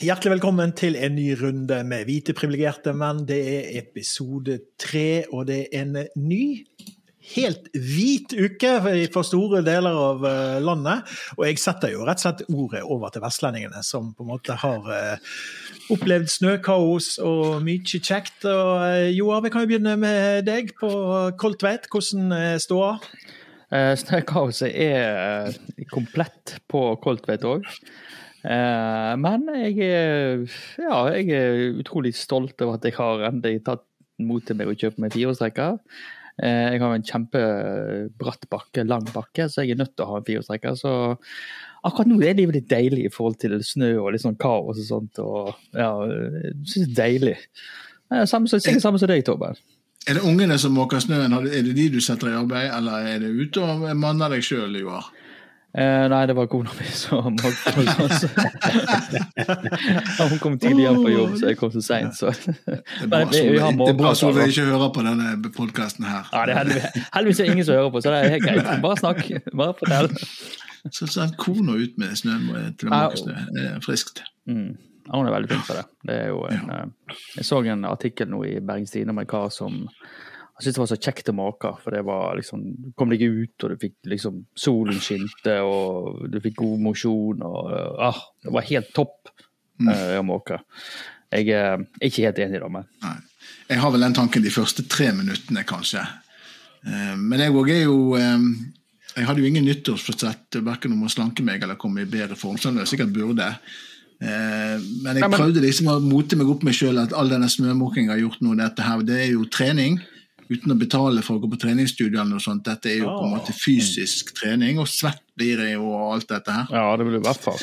Hjertelig velkommen til en ny runde med Hvite privilegerte menn. Det er episode tre, og det er en ny, helt hvit uke for store deler av eh, landet. Og jeg setter jo rett og slett ordet over til vestlendingene, som på en måte har eh, opplevd snøkaos og mye kjekt. Og eh, Joar, vi kan jo begynne med deg på Koltveit. Hvordan står ståa? Snøkaoset er komplett på Koltveit òg. Eh, men jeg er, ja, jeg er utrolig stolt over at jeg har endelig tatt mot til meg å kjøpe meg firehjulstrekker. Eh, jeg har en kjempebratt bakke, lang bakke, så jeg er nødt til å ha en firehjulstrekker. Så akkurat nå er livet litt deilig i forhold til snø og litt sånn kaos og sånt. og ja, det er deilig. Samme, sikkert samme som deg, Torben. Er det ungene som måker snøen? Er det de du setter i arbeid, eller er det ute og manner deg sjøl, Joar? Eh, nei, det var kona mi som Hun kom tidligere på jobb, så jeg kom så seint, Det er bra, Solveig, Solveig ikke hører på denne podkasten her. Ja, det er heldigvis, ingen som hører på, så det er helt greit. Bare snakk. Bare fortell. Så sendte kona ut med snø til å måke snø. Friskt. Mm. Ja, hun er veldig flink for det. det en. Eh, jeg så en artikkel nå i Bergens Tidende om en kar som jeg syntes det var så kjekt å make, for det var liksom Du kom deg ut, og du fikk liksom Solen skinte, og du fikk god mosjon, og ah, Det var helt topp mm. uh, å måke. Jeg er ikke helt enig, da, men Nei. Jeg har vel den tanken de første tre minuttene, kanskje. Uh, men jeg òg er jo um, Jeg hadde jo ingen nyttårsforsett verken om å slanke meg eller komme i bedre form, som jeg sikkert burde. Men jeg prøvde liksom å mote meg opp meg sjøl at all denne snømåkinga har gjort nå, dette her, det er jo trening uten å betale for å gå på treningsstudio eller noe sånt. Dette er jo på en måte fysisk trening, og svett blir det jo og alt dette her. Ja, det blir i hvert fall.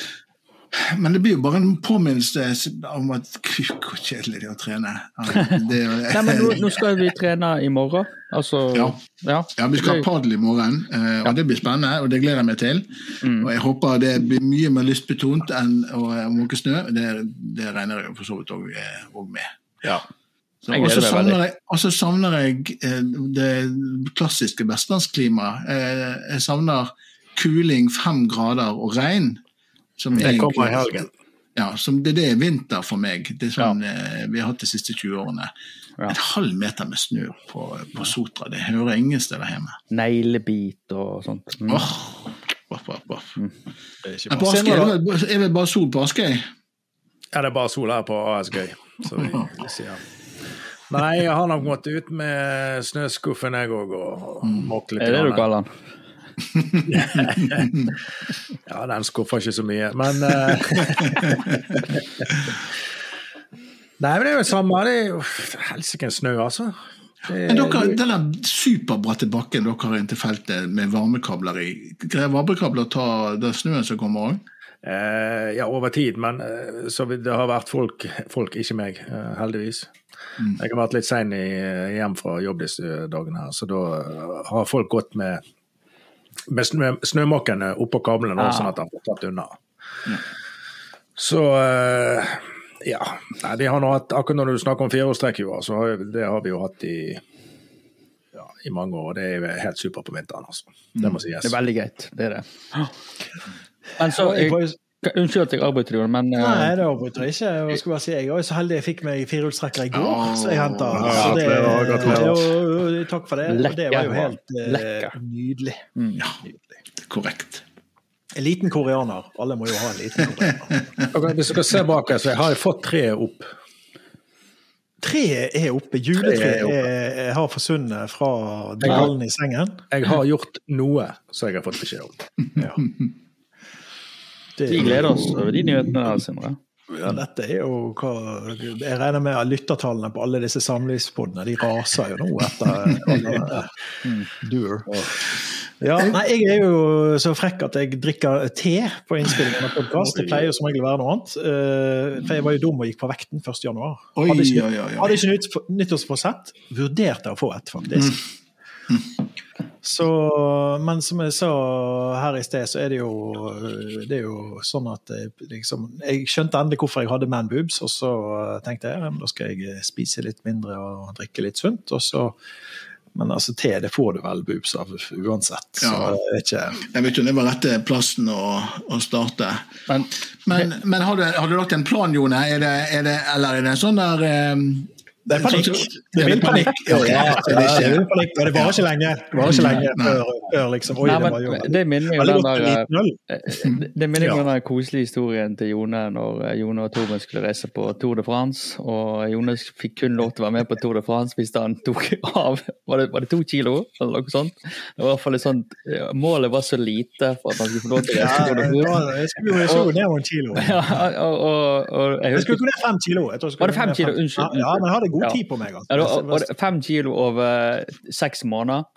Men det blir jo bare en påminnelse om at hvor kjedelig det er å trene. Det, Nei, men nå, nå, skal vi trene i morgen. Altså, ja. Ja. ja. vi skal ha padel i morgen, eh, og ja. det blir spennende. Og det gleder jeg meg til. Mm. Og jeg håper det blir mye mer lystbetont enn å måke snø. Det, det regner jeg for så vidt òg eh, med. Ja. Og så savner, jeg, savner jeg eh, det klassiske vestlandsklimaet. Eh, jeg savner kuling, fem grader og regn. det kommer i helgen. Ja, som det, det, er vinter for meg. Det er sånn ja. Eh, vi har hatt de siste 20 årene. Ja. En halv meter med snø på, på Sotra, det hører ingen steder hjemme. Neglebit og sånt. Mm. Oh, off, off, off. Mm. Er, er, det bare sol på Askøy? Ja, det er bare sol her på Askøy. Så vi, vi sier Nei, jeg har nok måttet ut med snøskuffen, jeg òg, og måke litt. Er det det du kaller den? ja, den skuffer ikke så mye, men uh... Nei, men det er jo det samme. Det er jo helsike snø, altså. Men dere, Denne superbratte bakken dere har inn til feltet med varmekabler i, greier varmekabler å ta den snøen som kommer òg? Eh, ja, over tid, men eh, så det har vært folk, folk ikke meg, eh, heldigvis. Mm. Jeg har vært litt sein hjem fra jobb disse dagene, her, så da har folk gått med, med snø, snømåkene oppå kablene, ah. sånn at de får tatt unna. Mm. Så eh, ja. Nei, de har nå hatt, akkurat når du snakker om fireårstrekk, så har, det har vi jo hatt i ja, i mange år. og Det er helt supert på vinteren. altså. Det må sies. Det er veldig greit, det er det. Men så, jeg, Unnskyld at jeg avbryter men uh... Nei, det avbryter jeg ikke. Jeg skulle bare si, jeg var så heldig jeg fikk meg firehjulstrekker i går, oh, så jeg henta. Ja, takk for det. Lekker, det var jo helt uh, nydelig. Mm. Ja, korrekt. En liten koreaner. Alle må jo ha en liten koreaner. okay, hvis dere ser bak her, så har jeg fått treet opp. Treet er oppe. Juletreet har forsvunnet fra dalen i sengen. Jeg har gjort noe som jeg har fått beskjed om. Ja. Det, vi gleder oss over de nyhetene der, Sindre. Ja, dette er jo hva Jeg regner med at lyttertallene på alle disse samlivspodene de raser jo nå etter alle mm. Ja, nei, jeg er jo så frekk at jeg drikker te på innspillingen av podkast. Det pleier jo som regel å være noe annet. Eh, for jeg var jo dum og gikk på vekten 1.1. Hadde ikke, hadde ikke nyttårsforsett. Vurderte å få et, faktisk. Mm. Så, men som jeg sa her i sted, så er det jo, det er jo sånn at jeg, liksom, jeg skjønte endelig hvorfor jeg hadde manboobs, og så tenkte jeg da skal jeg spise litt mindre og drikke litt sunt. Og så Men altså, te det får du vel boobs av uansett. Så Ja. jeg vet ikke. Jeg vet jo det var rette plassen å, å starte. Men Men, men har, du, har du lagt en plan, Jone? Er det, er det, eller er det en sånn der eh, Det er panikk. Det Ja, vil panikk. Ja. Ja, det er det panikk. Og det varer ikke lenge. Det varer ikke lenge før, før liksom Oi, Nei, det var jo det minner meg om den der. Det, det minner meg den koselige historien til Jone når eh, Jone og Torben skulle reise på Tour de France. Og Jone fikk kun lov til å være med på Tour de France hvis han tok av Var det, var det to kilo, eller noe sånt? Det var i hvert fall et sånt, Målet var så lite for at han skulle få lov til å Ja, reise Tour de det France. var- jeg skulle jo jo ned noen kilo. Ja, og, og, og jeg Jeg skulle husker gå ned fem kilo. Var det fem kilo? Unnskyld. Ja, ja, men jeg hadde god tid på meg. Altså. ja, det var, var fem kilo over seks måneder.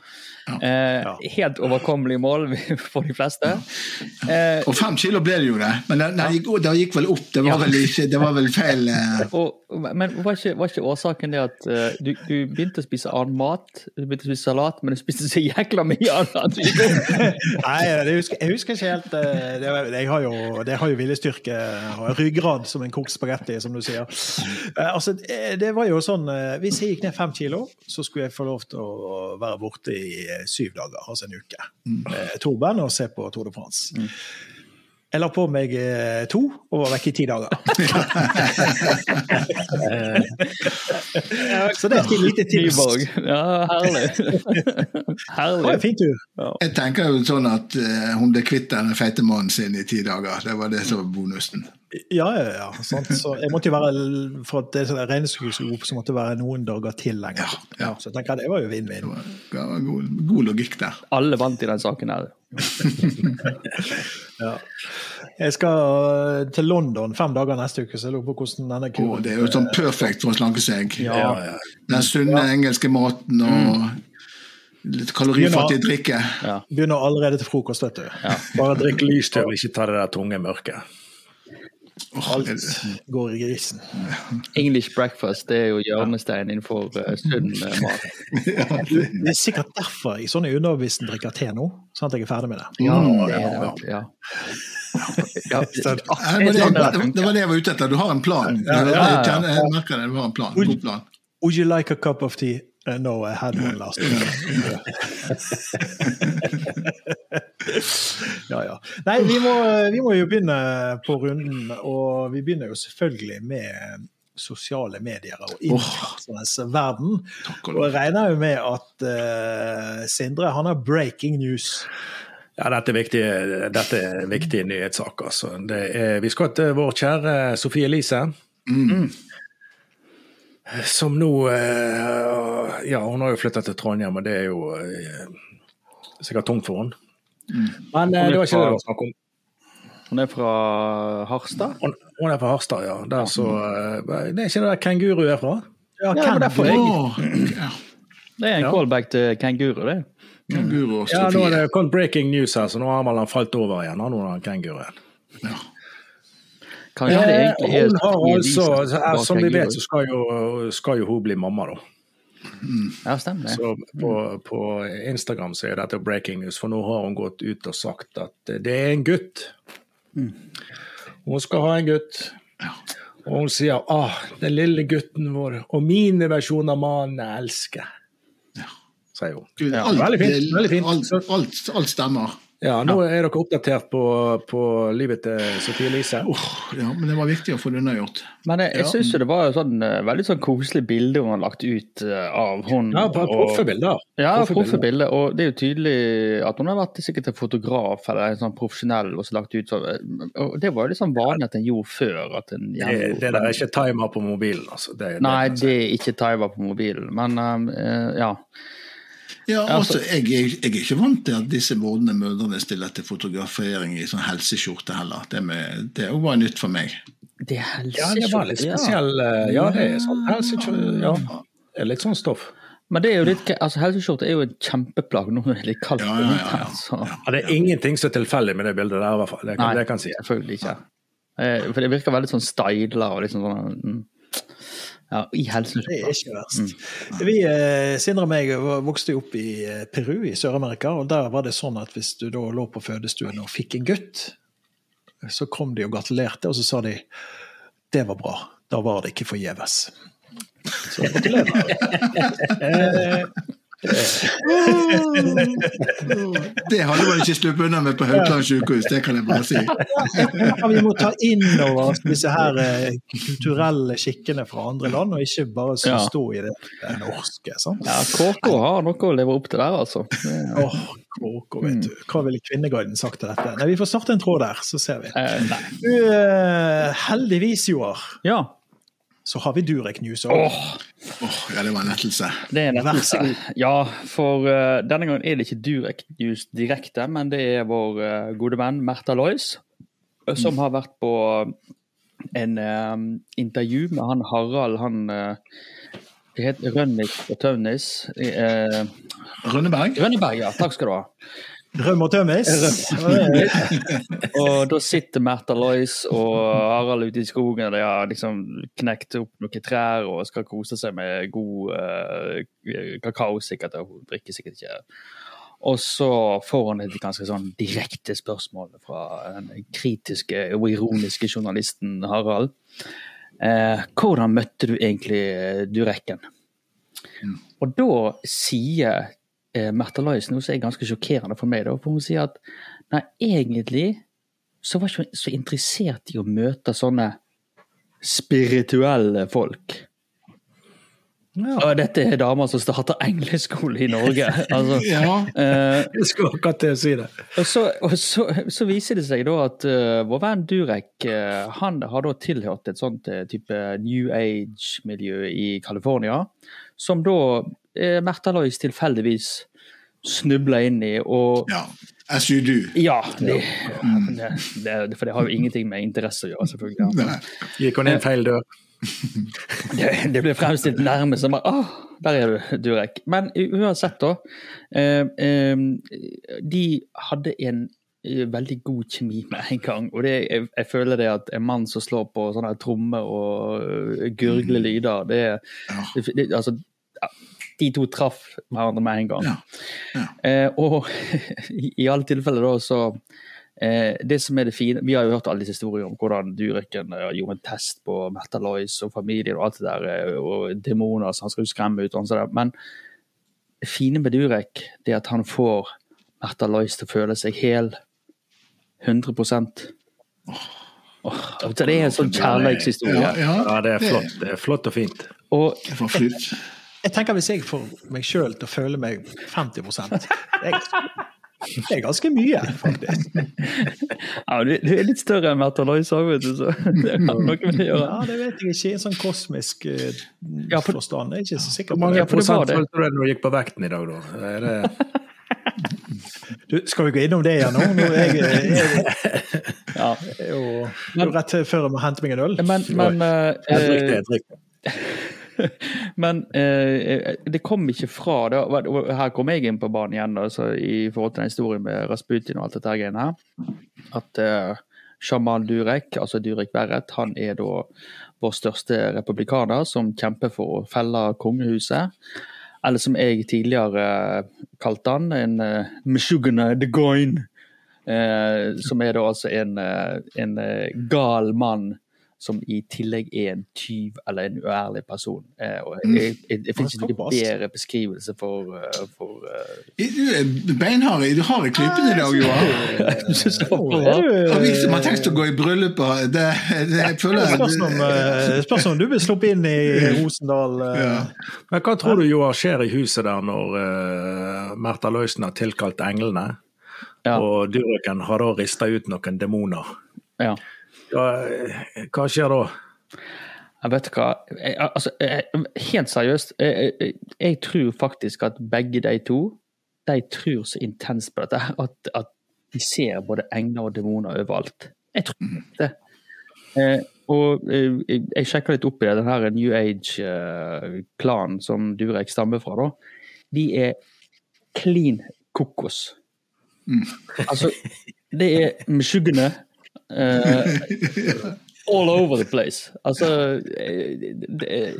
Eh, Helt overkommelig mål for de fleste. Eh, Og fem kilo ble det jo det, men det, det, gikk, det gikk vel opp. Det var vel, ikke, det var vel feil eh, Og, men var ikke, var ikke årsaken det at uh, du, du begynte å spise annen mat, du begynte å spise salat, men du spiste så jækla mye annet? Nei, det husker, jeg husker ikke helt eh, det, Jeg har jo, det har jo viljestyrke og ryggrad som en kokt spagetti, som du sier. Eh, Altså, det det var jo sånn Hvis jeg gikk ned fem kilo, så skulle jeg få lov til å være borte i syv dager, altså en uke. Eh, Torben og se på Tour de France. Jeg la på meg eh, to og var vekke i ti dager. så det er et lite tips. Ja, herlig. Det var en fin tur. Jeg tenker jo sånn at eh, hun ble kvitt den feite mannen sin i ti dager. Det var det som var bonusen. Ja, ja, ja. Sant? Så jeg måtte jo være, For at det er sånn regnestykket så måtte det være noen dager til lenger. Ja, ja. Så jeg tenker at det var jo vinn-vinn. God, god logikk der. Alle vant i den saken her. Ja. Jeg skal øh, til London fem dager neste uke, så jeg lurer på hvordan denne kuren oh, det er jo sånn perfekt for å slanke seg. Ja. Den sunne engelske maten og litt kalorifattig drikke. Ja. begynner allerede til frokost, vet du. Bare drikk lys til og ikke ta det der tunge mørket. Alt er går i grisen. English breakfast det er jo hjørnesteinen innenfor uh, sunn eh, mat. Det er sikkert derfor jeg sånn undervisen drikker te nå, sånn at jeg er ferdig med det. Ja, Mm, det er ja. Ja, det, var det, jeg var ute etter. Du har en plan. Jeg merker det. Du har en plan. God plan. Would you like a cup of tea? Uh, no, I had one last week. Nei, vi må, vi må jo begynne på runden, og vi begynner jo selvfølgelig med sosiale medier og influensernes verden. Og jeg regner jo med at uh, Sindre han har breaking news. Ja, dette er viktige, dette er viktige nyhetssaker. Altså. Det er, vi skal til vår kjære Sofie Elise. Som nå eh, Ja, hun har jo flytta til Trondheim, og det er jo eh, sikkert tungt for henne. Men eh, det var ikke det det var snakk om. Hun er fra Harstad. Hun, hun er fra Harstad, ja. Der så, eh, det er ikke det der kenguru er fra? Ja, Ja, derfor jeg- Det er en Ja. callback til kenguru, det. Kenguru og Ja, nå er det kommet breaking news her, så nå har man falt over igjen. Han har kenguruen. Ja. Kanskje det egentlig er hun har altså, som vi vet, så skal jo, skal jo hun bli mamma, da. Ja, stemmer det. Så på, på Instagram så er dette breaking news, for nå har hun gått ut og sagt at det er en gutt. Hun skal ha en gutt. Og hun sier ah, den lille gutten vår, og mine versjoner av mannen jeg elsker. Sier hun. Gud, Ja, alt, veldig fint, veldig fint. Alt, alt, alt stemmer. Ja, nå er dere oppdatert på, på livet til Sofie Elise. Oh, ja, men det var viktig å få det unnagjort. Men jeg, jeg syns jo det var jo sånn, eh, veldig sånn koselig bilde hun har lagt ut eh, av hun. Ja, proffe bilder. Ja, Proffe bilder. Og det er jo tydelig at hun har vært sikkert en fotograf eller en sånn profesjonell og så lagt ut så, og Det var jo sånn vanlig at en gjorde før. at en Det, det der er ikke timer på mobilen, altså. Det, det Nei, det er ikke timer på mobilen, men um, ja. Ja, altså- jeg, jeg, jeg er ikke vant til at disse vordende mødrene stiller til fotografering i sånn helseskjorte heller. Det, med, det er jo bare nytt for meg. Det er helseskjorte. Ja, det var litt spesiell. eh, Ja, det er sånn helsekjorte, Ja, det er litt sånn stoff. Men det er jo litt, altså helseskjorte er jo et kjempeplagg når det er litt kaldt. Ja, ja, ja, vinteren, ja. Ja, det er ingenting som er tilfeldig med det bildet der, i hvert fall. Det kan, Nei, det kan jeg si. selvfølgelig ikke. Eh, For det virker veldig sånn styla og liksom sånn mm, Ja, i Det er ikke verst. Vi, eh, Sindre og meg vokste opp i eh, Peru i Sør-Amerika, og der var det sånn at hvis du da lå på fødestuen og fikk en gutt, så kom de og gratulerte, og så sa de det var bra, da var det ikke forgjeves. Så gratulerer. Eh, det hadde man ikke sluppet unna med på Haukeland sykehus, det kan jeg bare si. vi må ta inn over oss disse her eh, kulturelle skikkene fra andre land, og ikke bare stå i det, det norske. Sant? Ja, KK har noe å leve opp til der, altså. Åh, oh, KK, vet du. Hva ville Kvinneguiden sagt til dette? Nei, Vi får starte en tråd der, så ser vi. Eh, du, uh, heldigvis, Joar. Ja så har vi Durek News òg. Oh. oh, ja, det var en lettelse. Det er en lettelse. Ja, for uh, denne gangen er det ikke Durek News direkte, men det er vår uh, gode venn Märtha Lois, mm. som har vært på en uh, intervju med han Harald, han det heter Rønnik og Tønnis. Rønneberg? Rønneberg, ja. Takk skal du ha. Røm og tømmes. og da sitter Märtha Lois og Harald ute i skogen og de har liksom knekt opp noen trær og skal kose seg med god uh, kakao, sikkert. Og hun drikker sikkert ikke. Og så får hun et ganske sånn direkte spørsmål fra den kritiske og ironiske journalisten Harald. Eh, hvordan møtte du egentlig Durekken? Mm. Og da sier eh, Märtha Lois noe som er ganske sjokkerende for meg. Da, for Hun sier at nei, egentlig så var hun ikke så interessert i å møte sånne spirituelle folk. Ja. Dette er damer som starter engleskole i Norge. Altså, ja, eh, jeg skulle akkurat til å si det. Og, så, og så, så, viser det seg da at uh, vår venn Durek uh, han har da tilhørt et sånt uh, type New Age-miljø i California, som da uh, Märtha Lois tilfeldigvis snubla inn i. og ja. As you do. Ja, det, mm. det, det, for det har jo ingenting med interesse å gjøre, selvfølgelig. Ja. Gikk hun inn feil dør? det, det ble fremstilt nærmest som Å, der er du, Durek. Men uansett, da. Eh, eh, de hadde en eh, veldig god kjemi med en gang. Og det, jeg, jeg, føler det at en mann som slår på sånne trommer og gurgler lyder, det, det, altså, de to traff hverandre med en gang. Ja. Ja. Eh, og i alle tilfeller da så eh, Det som er det fine Vi har jo hørt alle disse historiene om hvordan Dureken eh, gjorde en test på Märtha Lois og familien og alt det der, eh, og demoner som han skal skremme ut. og sånt Men det fine med Durek det er at han får Märtha Lois til å føle seg hel 100 oh, Det er en sånn kjærlighetshistorie. Ja, ja. ja, det er flott. Det er flott og fint. Og, jeg tenker Hvis jeg får meg sjøl til å føle meg 50 det er, det er ganske mye, faktisk. Ja, du, du er litt større enn Märtha Lois òg, vet du, så det har noe med det å gjøre. Ja, det vet jeg ikke. I en sånn kosmisk uh, ja, for, forstand. Jeg er ikke så sikker på det. Hvor mange prosent følte du når du gikk på vekten i dag, da? Er det du, skal vi gå innom det igjen nå? nå er jeg, jeg, jeg, ja. jeg jo rett før jeg må hente meg en øl. Men, men uh, jeg drikker jeg drikker. Men eh, det kom ikke fra det, Her kom jeg inn på banen igjen altså, i forhold til den historien med Rasputin og alt dette greiene her. At eh, Shaman Durek, altså Durek Verret, han er da vår største republikaner som kjemper for å felle kongehuset. Eller som jeg tidligere eh, kalte han, en uh, Meshugana de Goyne. Eh, som er da altså en, eh, en gal mann som i tillegg er en tyv eller en uærlig person. Eh, mm. jeg, jeg, ikke noen bedre beskrivelse for, eh, for uh... Du er beinhard. Du har i klypen i dag, Johan. som har tenkt å gå i bryllup det, det, jeg føler Spørs om, spørs om du blir sluppet inn i Rosendal. Ja. Men Hva tror du Johan skjer i huset der når uh, Märtha Løisen har tilkalt englene, ja. og Dureken har da rista ut noen demoner? Ja. Hva, hva skjer da? Jeg vet hva, jeg, altså, jeg, Helt seriøst, jeg, jeg, tror faktisk at begge de to de tror så intenst på dette at, at de ser både engler og demoner overalt. Jeg tror mhm. det. Eh, og eh, jeg sjekka litt opp i den her New Age-klanen eh, som Durek stammer fra. da. De er clean kokos. Mm. Altså, det er mesjuggene Uh, all over the place. Altså det,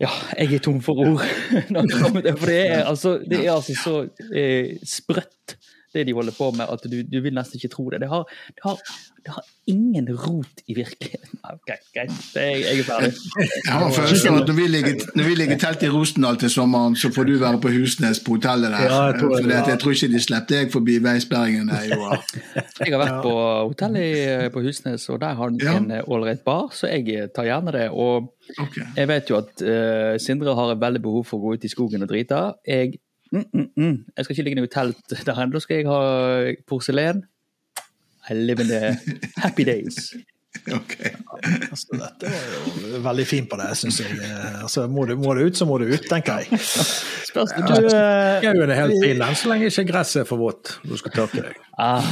Ja, jeg er tom for ord. for det er, altså, det er altså så eh, sprøtt det de holder på med, at du, du vil nesten ikke tro det. Det har, det har, det har ingen rot i virkeligheten. Okay, greit, jeg, jeg, er ferdig. Jeg har følelsen av at når vi, ligger, når vi ligger telt i Rosendal til sommeren, så får du være på Husnes på hotellet der. Ja, jeg, tror, ja. jeg tror ikke de slipper deg forbi veisperringen. Jeg har vært på hotellet på Husnes, og der har de en ålreit bar, så jeg tar gjerne det. Og okay. jeg vet jo at uh, Sindre har et veldig behov for å gå ut i skogen og drite. Jeg Mm, mm, mm. Jeg skal ikke ligge i telt der ennå, skal jeg ha porselen. I live in the happy days. Ok. Altså, dette var jo veldig fint på det, syns jeg. Altså, må, det, må, det, ut, så må det ut, tenker jeg. Spørs du ja, du er helt fin så lenge ikke gresset er for vått. Du skal tørke deg. Ah.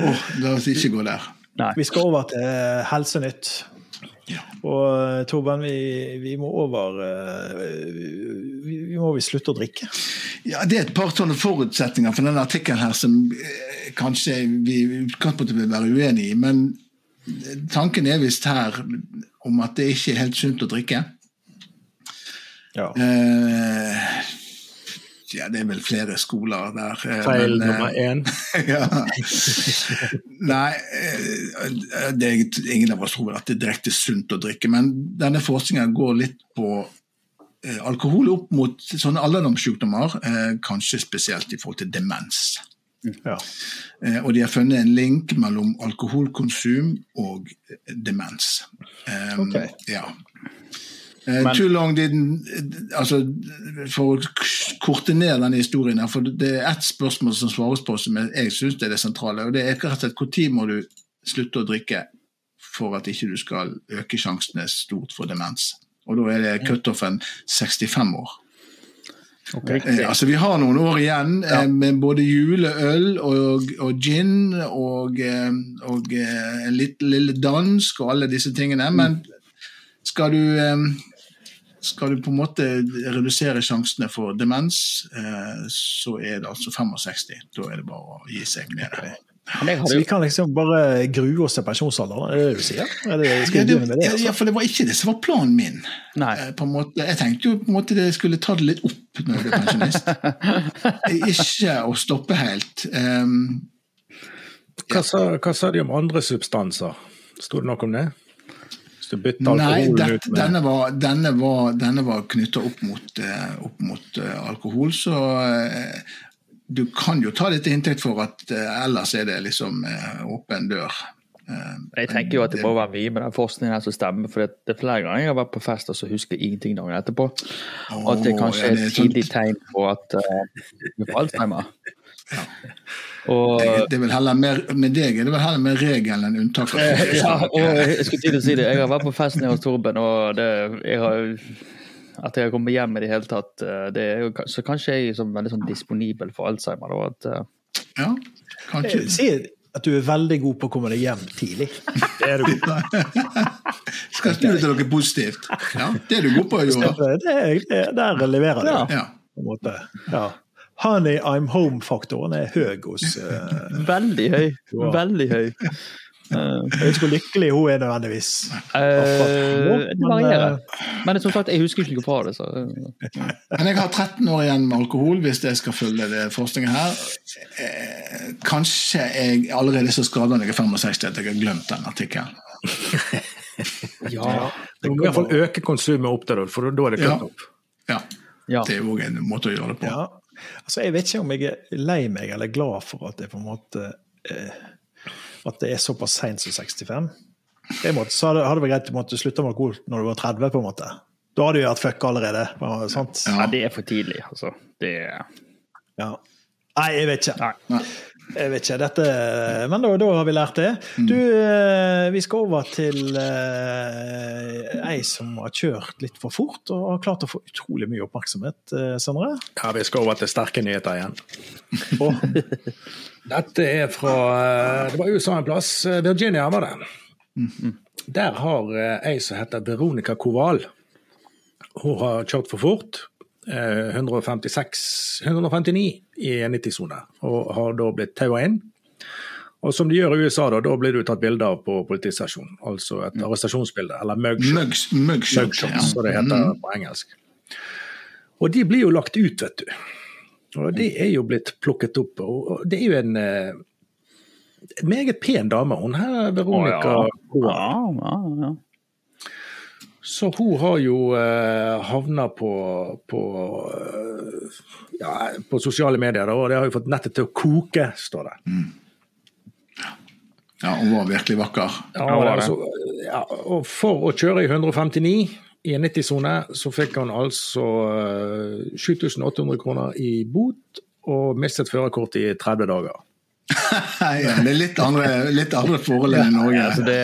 oh, la oss ikke gå der. Nei. Vi skal over til Helsenytt. Ja. Og eh, Torben, vi, vi, må over eh, vi, vi må vi slutte å drikke? Ja, Det er et par sånne forutsetninger for denne artikkelen her som eh, kanskje vi i utgangspunktet vil være uenig i. Men tanken er visst her om at det ikke er helt sunt å drikke. Ja. Eh, ja, det er vel flere skoler der. Eh, Feil men, nummer én. ja. Nei, eh, det er ingen av oss tror at det er direkte sunt å drikke. Men denne forskningen går litt på eh, alkohol opp mot sånne alderdomssykdommer, kanskje spesielt i forhold til demens. Ja. Og de har funnet en link mellom alkoholkonsum og demens. Okay. Ja. Uh, Men, too long didn't altså, For å korte ned denne historien her, for det er ett spørsmål som svares på som jeg, syns er det sentrale. og det er rett og slett Når må du slutte å drikke for at ikke du skal øke sjansene stort for demens? Og da er det cutoffen 65 år. Okay. Eh, altså Vi har noen år igjen ja. eh, med både juleøl og, og gin og, eh, og en litt lille dansk og alle disse tingene. Men skal du eh, skal du på en måte redusere sjansene for demens, eh, så er det altså 65. Da er det bare å gi seg ned. Så vi kan liksom bare grue oss til pensjonsalderen, er det det du sier? Det, ja, det, det, ja, for det var ikke det som var planen min. Eh, måte, jeg tenkte jo på en måte det skulle ta det litt opp når jeg ble pensjonist. ikke å stoppe helt. Um, hva, sa, hva sa de om andre substanser? Sto det noe om det? Så Nei, det, denne var, denne var, denne var knytta opp mot, uh, opp mot uh, alkohol, så uh, du kan jo ta det til inntekt for at ellers er det liksom åpen dør. jeg tenker jo at det må være mye med den forskningen her som stemmer. for det er flere ganger jeg har vært på fest og så husker jeg ingenting dagen etterpå. Og at det kanskje er et tidlig tegn på at du får Alzheimer. Ja. Og, det er heller mer, med deg er det vel heller mer regelen enn unntaket? Ja, og jeg skulle til å si det. Jeg har vært på fest nede hos Torben, og det, jeg har, at jeg har kommet hjem i det hele tatt eh, det er, Så kanskje jeg er veldig sånn disponibel for Alzheimer. Da, at, eh, ja, kanskje. Si at du er veldig god på å komme deg hjem tidlig. Det er du god på. Skal snu det til noe positivt. Ja, det er du god på å gjøre. Det, det, der leverer du. Ja. På en måte. Ja. Honey I'm Home-faktoren er høy hos uh, Veldig høy. Veldig høy. Uh, jeg vet ikke hvor lykkelig hun er nødvendigvis. Uh, det varierer. Men som sagt, jeg husker ikke noe fra det. Så. Men jeg har 13 år igjen med alkohol, hvis jeg skal følge det forskningen her. Kanskje jeg allerede så skada når jeg er 65 at jeg har glemt den artikkelen. ja. Det må i hvert fall øke konsumet opp der, for da er det klart opp. Ja. ja. Det er òg en måte å gjøre det på. Ja. Altså, jeg vet ikke om jeg er lei meg eller glad for at det på en måte eh, at det er såpass seint som 65. Det måtte, så hadde, hadde det vært greit å måtte slutte med alkohol når du var 30. på en måte. Da hadde du vært fucka allerede. Sant? Ja, det er for tidlig, altså. Det er... Ja. Nei, jeg vet ikke. Nei. Jeg vet ikke, dette, men da, da, har vi lært det. Mm. Du, eh, vi skal over til eh, ei som har kjørt litt for fort og har klart å få utrolig mye oppmerksomhet. Eh, Sondre? Ja, vi skal over til sterke nyheter igjen. dette er fra Det var USA en plass. Virginia var det. Mm. Der har ei som heter Veronica Koval. Hun har kjørt for fort. 156, 159 i en 90-sone, og har da blitt taua inn. Og som de gjør i USA, da, da blir du tatt bilde av på politistasjonen. Altså et mm. arrestasjonsbilde, eller mugshot, mugshot, ja. som det heter mm. på engelsk. Og de blir jo lagt ut, vet du. Og de er jo blitt plukket opp. Og det er jo en uh, meget pen dame, hun her, Veronica. Oh, ja. Ja, ja, ja. Så hun har jo eh, havna på, på, uh, ja, på sosiale medier, og det har jo fått nettet til å koke, står det. Mm. Ja, hun var virkelig vakker. Ja, altså, ja, og for å kjøre i 159 i en 90-sone, så fikk han altså uh, eh, 7800 kroner i bot og mistet førerkort i 30 dager. ja, det er litt andre, litt andre forhold enn i Norge. Altså det,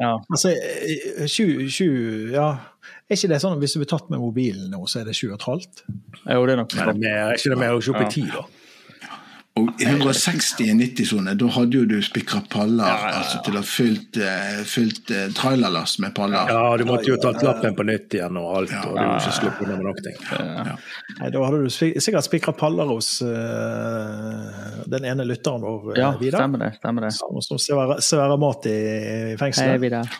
ja. Altså, 20, 20, ja. Er ikke det sånn at hvis du blir tatt med mobilen nå, så er det 7,5? Jo, det er nok sånn. Er ikke det mer å se opp i tid, da? Og 160 i 90-sone, da hadde jo du spikra paller ja, ja, ja. altså til å ha fylt, uh, fylt uh, trailerlass med paller. Ja, du måtte jo tatt lappen på nytt igjen og alt, og du ikke sluppe unna med noe. Nei, da hadde du sikkert spikra paller hos uh, den ene lytteren vår, ja, Vidar. Stemmer det. stemmer det. Som serverer, mat i, i fengselet. Hei, Vidar.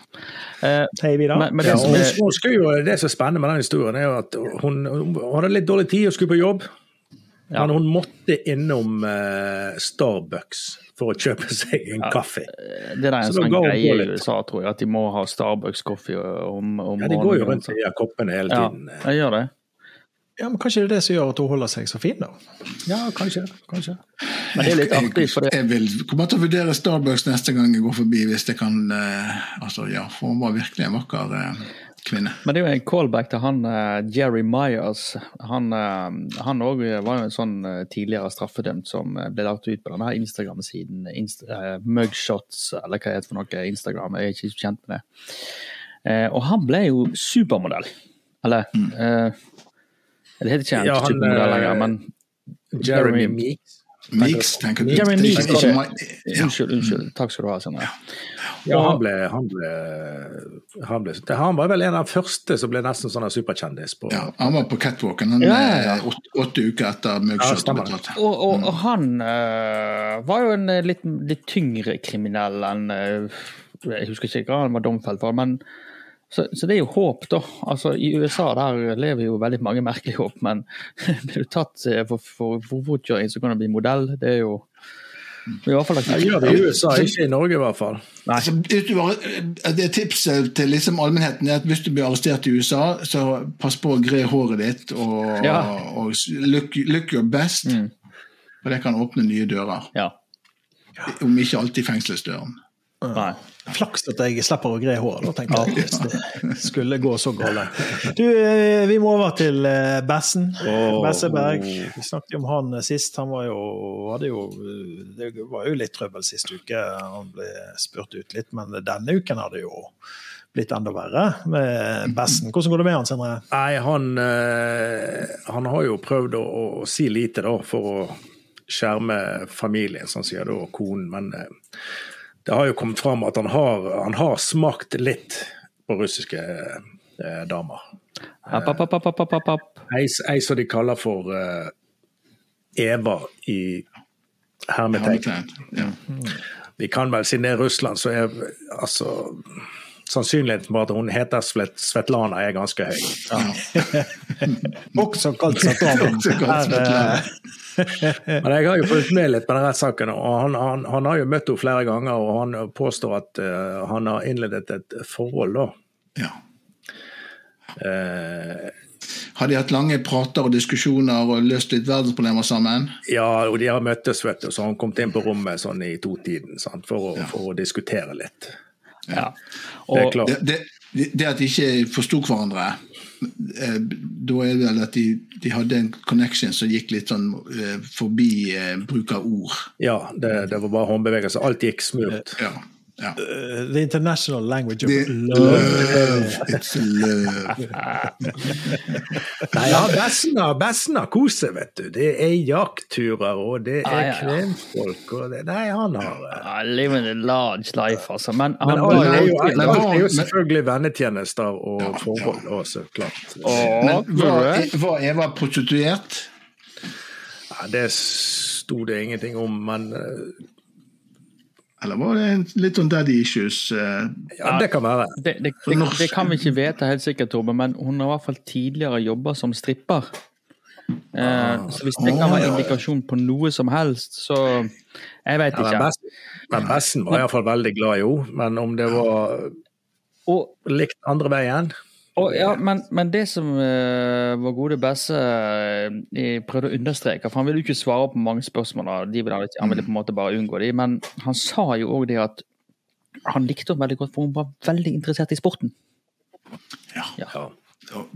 Hei, Vidar. Men, men det, som er, det som er spennende med den historien, er jo at hun, hun hadde litt dårlig tid og skulle på jobb. Ja. Men hun måtte innom uh, Starbucks for å kjøpe seg en ja, kaffe. Det er en sånn greie i USA, tror jeg, at de må ha Starbucks-kaffe om, om Ja, de går jo rundt i koppene hele tiden. Ja, jeg gjør det. Ja, men Kanskje det er det som gjør at hun holder seg så fin, da? Ja, kanskje. kanskje. Men det er litt artig, for det Jeg vil komme til å vurdere Starbucks neste gang jeg går forbi, hvis det kan uh, Altså, ja, for hun var virkelig en vakker uh, kvinne. Men det er jo en callback til han uh, Jerry Myers. Han òg uh, var jo en sånn uh, tidligere straffedømt som ble lagt ut på denne Instagram-siden. Inst mugshots, eller hva det heter for noe. Instagram, jeg er ikke kjent med det. og han ble jo supermodell. Eller mm. Det heter ikke ja, han, supermodell lenger, men Jeremy Meeks. Meeks, tenker du? Jeremy Meeks, ikke. Unnskyld, unnskyld. Takk skal du ha. Sånn. Ja. Ja, han ble, han ble, han ble, han var vel en av de første som ble nesten sånn superkjendis. På, ja, han var på catwalken han, ja, ja. Eh, åtte, åtte, uker etter mugshot. Ja, og, og, og, han uh, var jo en eh, litt, litt tyngre kriminell enn uh, Jeg husker ikke hva han var domfelt for, men så, så, det er jo håp, da. Altså, I USA der lever jo veldig mange merkelige håp, men blir du tatt for, for, for fotkjøring, så kan du bli modell. Det er jo i hvert fall Jeg gjør det i USA, ikke i Norge i hvert fall. Altså, det Tipset til liksom allmennheten er at hvis du blir arrestert i USA, så pass på å gre håret ditt og, ja. og look, look, your best. Mm. For det kan åpne nye dører. Ja. Om ikke alltid fengselsdøren. Nei. Flaks at jeg slipper å gre håret, da, tenker jeg. Hvis det skulle gå så galt. Du, eh, vi må over til eh, Bessen. Oh. Besseberg. Vi snakket om han sist. Han var jo, hadde jo Det var jo litt trøbbel sist uke. Han ble spurt ut litt, men denne uken hadde jo blitt enda verre med Bessen. Hvordan går det med han, Sindre? Nei, han, eh, han har jo prøvd å, å si lite da, for å skjerme familien, sånn sier da konen. men det har jo kommet fram at han har, han har smakt litt på russiske eh, damer. App, app, app, app, app, app. Ei, ei som de kaller for eh, Eva i hermetegn. Ja. Vi kan vel, siden det er Russland, så er altså sannsynligheten for at hun heter Svetlana er ganske høy. Ja. Også kalt Svetlana. Men jeg har jo fulgt med litt på den rettssaken, og han, han, han, har jo møtt henne flere ganger. Og han påstår at uh, han har innledet et forhold, da. Ja. Uh, har de hatt lange prater og diskusjoner og løst litt verdensproblemer sammen? Ja, og de har møttes, vet du. Så han kom inn på rommet sånn i totiden for, ja. for å diskutere litt. Ja. Og, det, er klart. Det, det, det at de ikke forsto hverandre, eh, da er det vel at de, de, hadde en connection som gikk litt sånn eh, forbi eh, bruk av ord. Ja, det, det var bare håndbevegelser. Alt gikk smurt. Ja. Ja. Uh, the international language of the, love. love. It's love. Nei, ja, Besna, Besna koser, vet du. Det er jaktturer, og det er ah, ja. kvenfolk og det, Nei, han har uh, Living a large life, altså. Men, men han, alt, er jo, men, er jo selvfølgelig vennetjenester og ja, forhold også, klart. men var, var Eva prostituert? Ja, det sto det ingenting om, men uh, eller var det litt sånn daddy issues? Uh, ja, Det kan være. Det, det, det, det, kan vi ikke vite helt sikkert, Torben, men hun har i hvert fall tidligere jobba som stripper. Eh, så hvis det kan være indikasjon på noe som helst, så Jeg vet ikke. Ja, men Bessen var iallfall veldig glad i henne, men om det var og, likt andre veien og, ja, men, men, det som uh, vår gode Besse uh, prøvde å understreke, for han ville jo ikke svare på mange spørsmål, de ville, han ville på en måte bare unngå de, men han sa jo òg det at han likte henne veldig godt, for hun var veldig interessert i sporten. Ja. ja.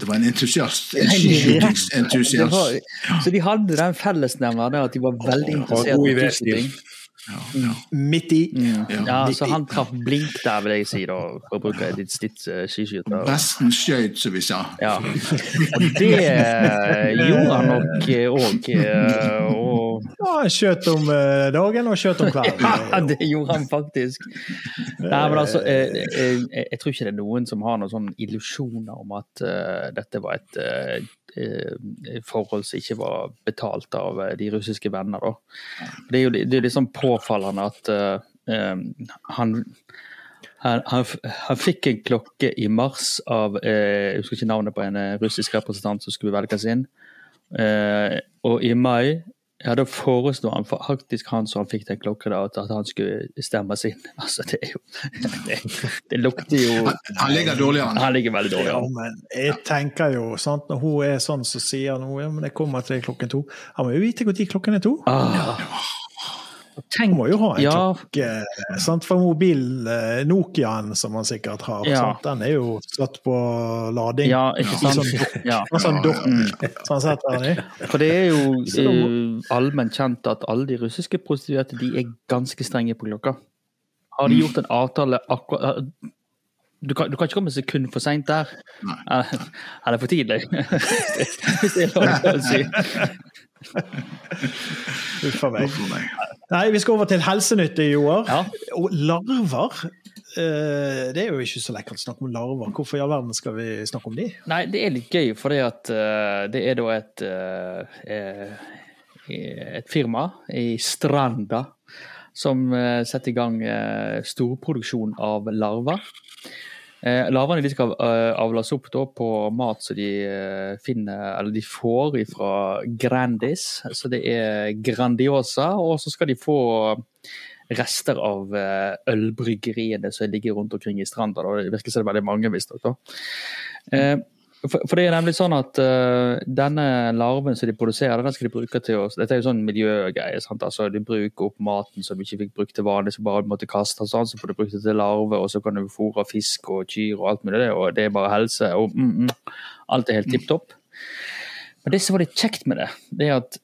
Det var en entusiast. En skiskytingsentusiast. Så de hadde den fellesnevneren at de var veldig interessert i skiskyting. Ja, Midt i. Mm. Ja, så han traff blink der, vil jeg si, da, for å bruke ditt stitt uh, skiskyter. Besten skøyt, som vi sa. Ja. Og det uh, gjorde han nok òg. Og... Ja, han skjøt om dagen og skjøt om kvelden. ja, det gjorde han faktisk. Nei, men altså, jeg, jeg, tror ikke det er noen som har noen sånne illusjoner om at dette var et Eh, forhold som ikke var betalt av eh, de russiske venner. Det er jo det er liksom påfallende at uh, han, han, han, han, fikk en klokke i mars av uh, Jeg husker ikke navnet på en russisk representant som skulle velges inn. Uh, og i mai ja, Da foreslo han faktisk han som han fikk den klokka, at han skulle stemmes inn. Altså, det er jo Det, det lukter jo Han, han ligger dårlig an. Han ligger veldig dårlig an. Ja, men jeg tenker jo, sant, når hun er sånn så sier hun ja, men jeg kommer til klokken to Han må jo vite når klokken er to. Ah. Ja. Tenk, må jo ha en ja. klokke. Sant? For mobilen, eh, Nokiaen som man sikkert har, ja. den er jo satt på lading. Ja, ikke sant? Sånn, ja. sånn dokk sånn setter den i. For det er jo eh, allment kjent at alle de russiske prostituerte de er ganske strenge på klokka. Har de gjort en avtale akkurat du kan, du kan, ikke komme et sekund for seint der. Er det for tidlig? Hvis det er lov å si. Uff a meg. Nei, vi skal over til helsenytte, Joar. Ja. Og larver. Eh, det er jo ikke så lekkert å snakke om larver. Hvorfor i all verden skal vi snakke om de? Nei, det er litt gøy, for uh, det er da et, uh, et firma i Stranda som setter i gang storproduksjon av larver. Eh, Larvene de skal uh, avles opp da, på mat som de uh, finner, eller de får fra Grandis. Så det er Grandiosa, og så skal de få rester av ølbryggeriene som ligger rundt omkring i stranda. Det virker som det er veldig mange, visstnok. For, for, det er nemlig sånn at uh, denne larven som de produserer, den skal de bruke til å Dette er jo sånn miljøgreie. sant? Altså, De bruker opp maten som de ikke fikk brukt til vanlig, som bare måtte kaste, sånn, så får du brukt det til larve, og så kan du fôre fisk og kyr og alt mulig. Det, og det er bare helse. og mm, mm, Alt er helt tipp topp. Men det som var litt kjekt med det, det er at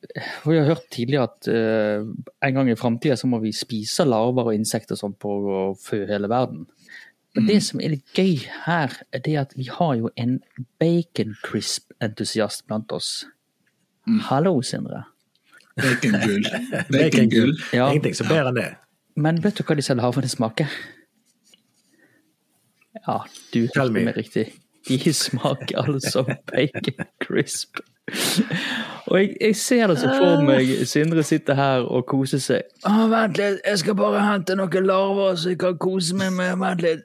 vi har hørt tidligere at uh, en gang i framtida så må vi spise larver og insekter sånn på å fø hele verden. Men det mm. som er litt gøy her, er det at vi har jo en bacon crisp-entusiast blant oss. Mm. Hallo, Sindre. Bacongull. Bacongull. Ja. Ingenting som bedre enn det. Men vet du hva de selv har for larvene smaker? Ja, du hørte meg riktig. De smaker altså bacon crisp. Og jeg, jeg, ser det så for meg Sindre sitter her og koser seg. Å, vent litt, jeg skal bare hente noen larver så jeg kan kose meg med. Vent litt.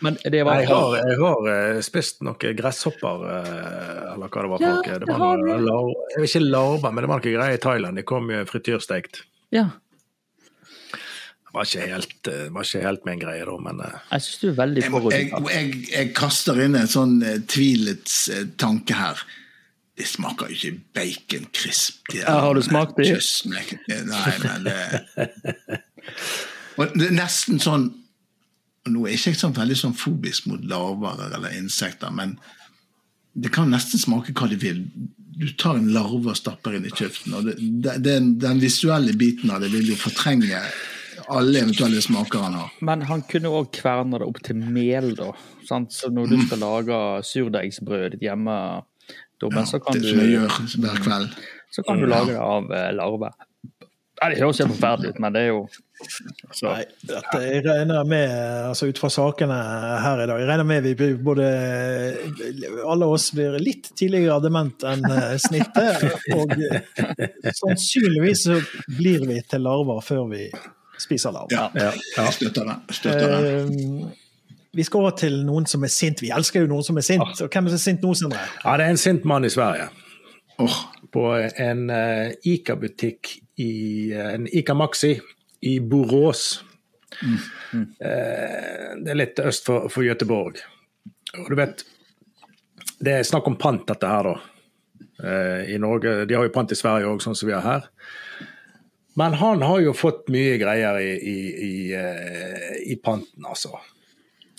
Men det var Jeg har, jeg har uh, spist noen gresshopper, uh, eller hva det var for ja, noe. Det var noe, lar, jeg vet ikke larver, men det var noe greier i Thailand. De kom jo frityrstekt. Ja. Var ikke helt, eh, var ikke helt min greie, da, men uh, Jeg syns du er veldig jeg, jeg, jeg, kaster inn en sånn uh, tvilets uh, tanke her. Det smaker jo ikke baconcrisp. Ja, har du smakt det? Nei, men Og det er nesten sånn Nå er jeg ikke sånn veldig sånn fobisk mot larver eller insekter, men det kan nesten smake hva de vil. Du tar en larve og stapper inn i kjeften. og det, det, den, den visuelle biten av det vil jo fortrenge alle eventuelle smaker han har. Men han kunne òg kverne det opp til mel, da. Sant? Så når du mm. skal lage surdeigsbrød ditt hjemme, Dobben, ja, så kan det du som jeg gjør hver kveld. Så kan du lage det av uh, larve. Nei, det høres helt forferdelig ut, men det er jo så. Nei, dette jeg regner med, altså ut fra sakene her i dag, jeg regner med vi både alle oss blir litt tidligere dement enn eh, snittet. Og sannsynligvis så blir vi til larver før vi spiser lav Ja, ja, ja. Støtter det. Støtter det. Uh, vi skal over til noen som er sint. Vi elsker jo noen som er sint. Og hvem er så sint nå, Sindre? Ja, det er en sint mann i Sverige. Oh. På en uh, Ica-butikk i uh, en Ica Maxi i Borås. Mm. Mm. Uh, det er litt øst for, for Göteborg. Og du vet, det er snakk om pant, dette her, da. I Norge, De har jo pant i Sverige òg, sånn som vi har her. Men han har jo fått mye greier i, i, i, i panten, altså.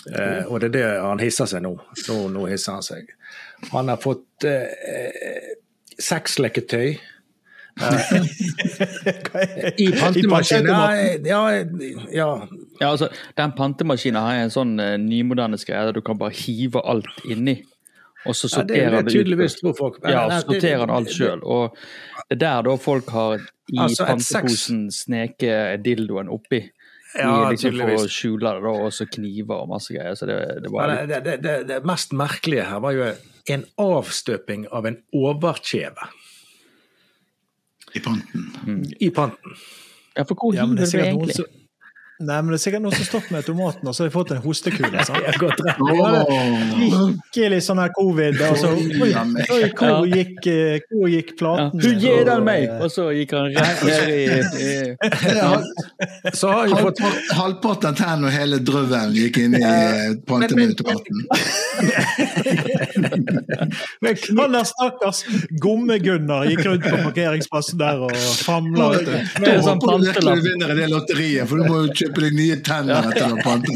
Eh, og det er det han hisser seg nå. Nå, nå hisser han seg. Han har fått eh, sexleketøy. Eh, I pantemaskinen. Ja, ja, ja. ja, altså, den pantemaskinen har en sånn uh, nymoderne greie der du kan bare hive alt inni. Og så sorterer ja, det, det, det ut. Folk, ja, sorterer han alt sjøl. Og det er der da folk har i altså, panteposen sneket dildoen oppi. Ja, liksom for å skjule det, da, og så kniver og masse greier. Så det, det, var litt... det, det, det, mest merkelige her var jo en avstøping av en overkjeve. I panten. Mm. I panten. Ja, for hvor hiver ja, du egentlig? Som... Nei, men det er sikkert noen som har stått med automaten og så har de fått en hostekule. Skikkelig sånn her covid. Og oi, oi, hvor, gikk, eh, hvor gikk platen? Hun gir den meg! Og så gikk han rett ned i. Så har jeg fått Halvparten av tennene og hele drøvelen gikk inn i panteautomaten. Han der stakkars Gomme-Gunnar gikk rundt på parkeringsplassen der og famla. Du håper du virkelig vinner i det lotteriet, for du må jo kjøpe deg nye tenner etter å ha panta.